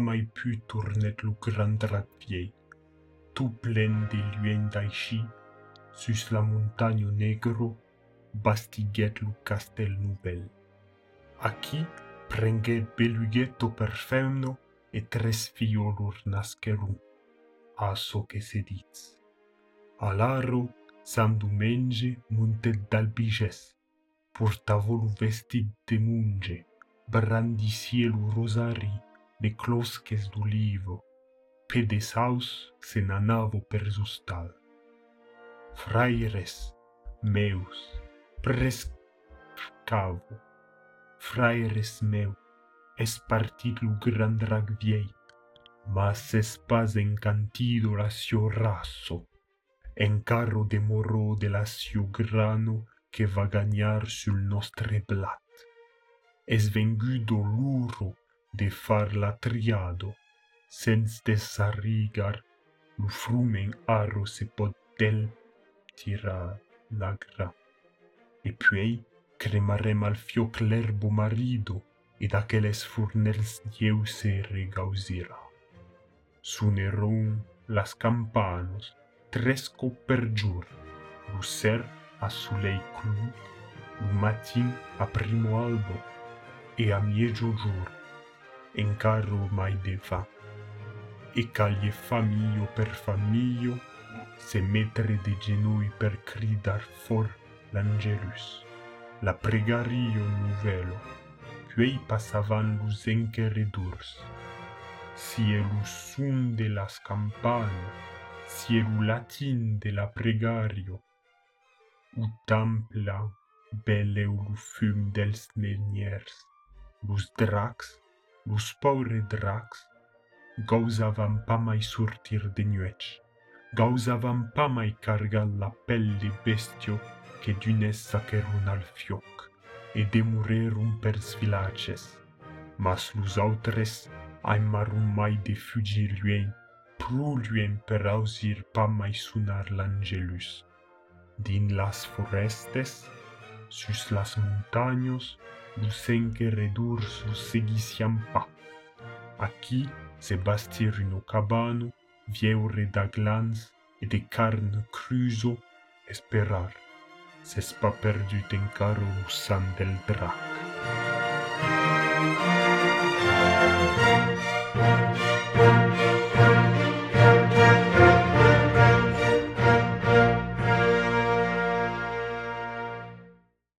mai pu tourner le grand drapier, tout plein de luens d'Aichi, sus la montagne negro, bastiguet le castel nouvel. Aqui prenguet belughetto per femno e tres fiolur nascerum, aso che sedits. Alaro, San dumenge montet d'albiges, portavolu vestit de munge, brandi rosari, de closques d'olivo, pe de saus se n'anavo per justal. Fraires meus, prescavo, fraires meu, es partit lo gran drac viei, mas es pas encantido la sio raso, en carro de moro de la sio grano que va gagnar sul nostre blat. Es vengudo l'uro de far la triado, sens desarrigar, un frumen aro se potel tira l'agra. E puei cremarem al fioc l'erbo marido, ed aceles furnels Dieu se regausira. Suneron las campanos, tresco per giur, lucer a sulei clu, un matin a primo albo, e a miejo giur en carro mai deva e caglie famigio per famigio se mettere de genui per cridar for l'angelus. La pregario nuvelo, quei passavan lusenchere durs cielus sun de las campane cielu latin de la pregario. U plan belle fum dels neniers lus drax L'uspaure drax, pa pamai surtir de nuec, pa pamai carga la pelle bestio che dunes sacerun al fioc, e demurerum per svilaces. Mas lus autres aimarum mai de fugir luen, pruluen per ausir pamai sunar l'angelus. Din las forestes, sus las montagnos, lucenque redur sus segisiam pa. Aquí se bastir in cabano, vieure da glans e de carne cruzo esperar, se spa perdut en caro san del drac.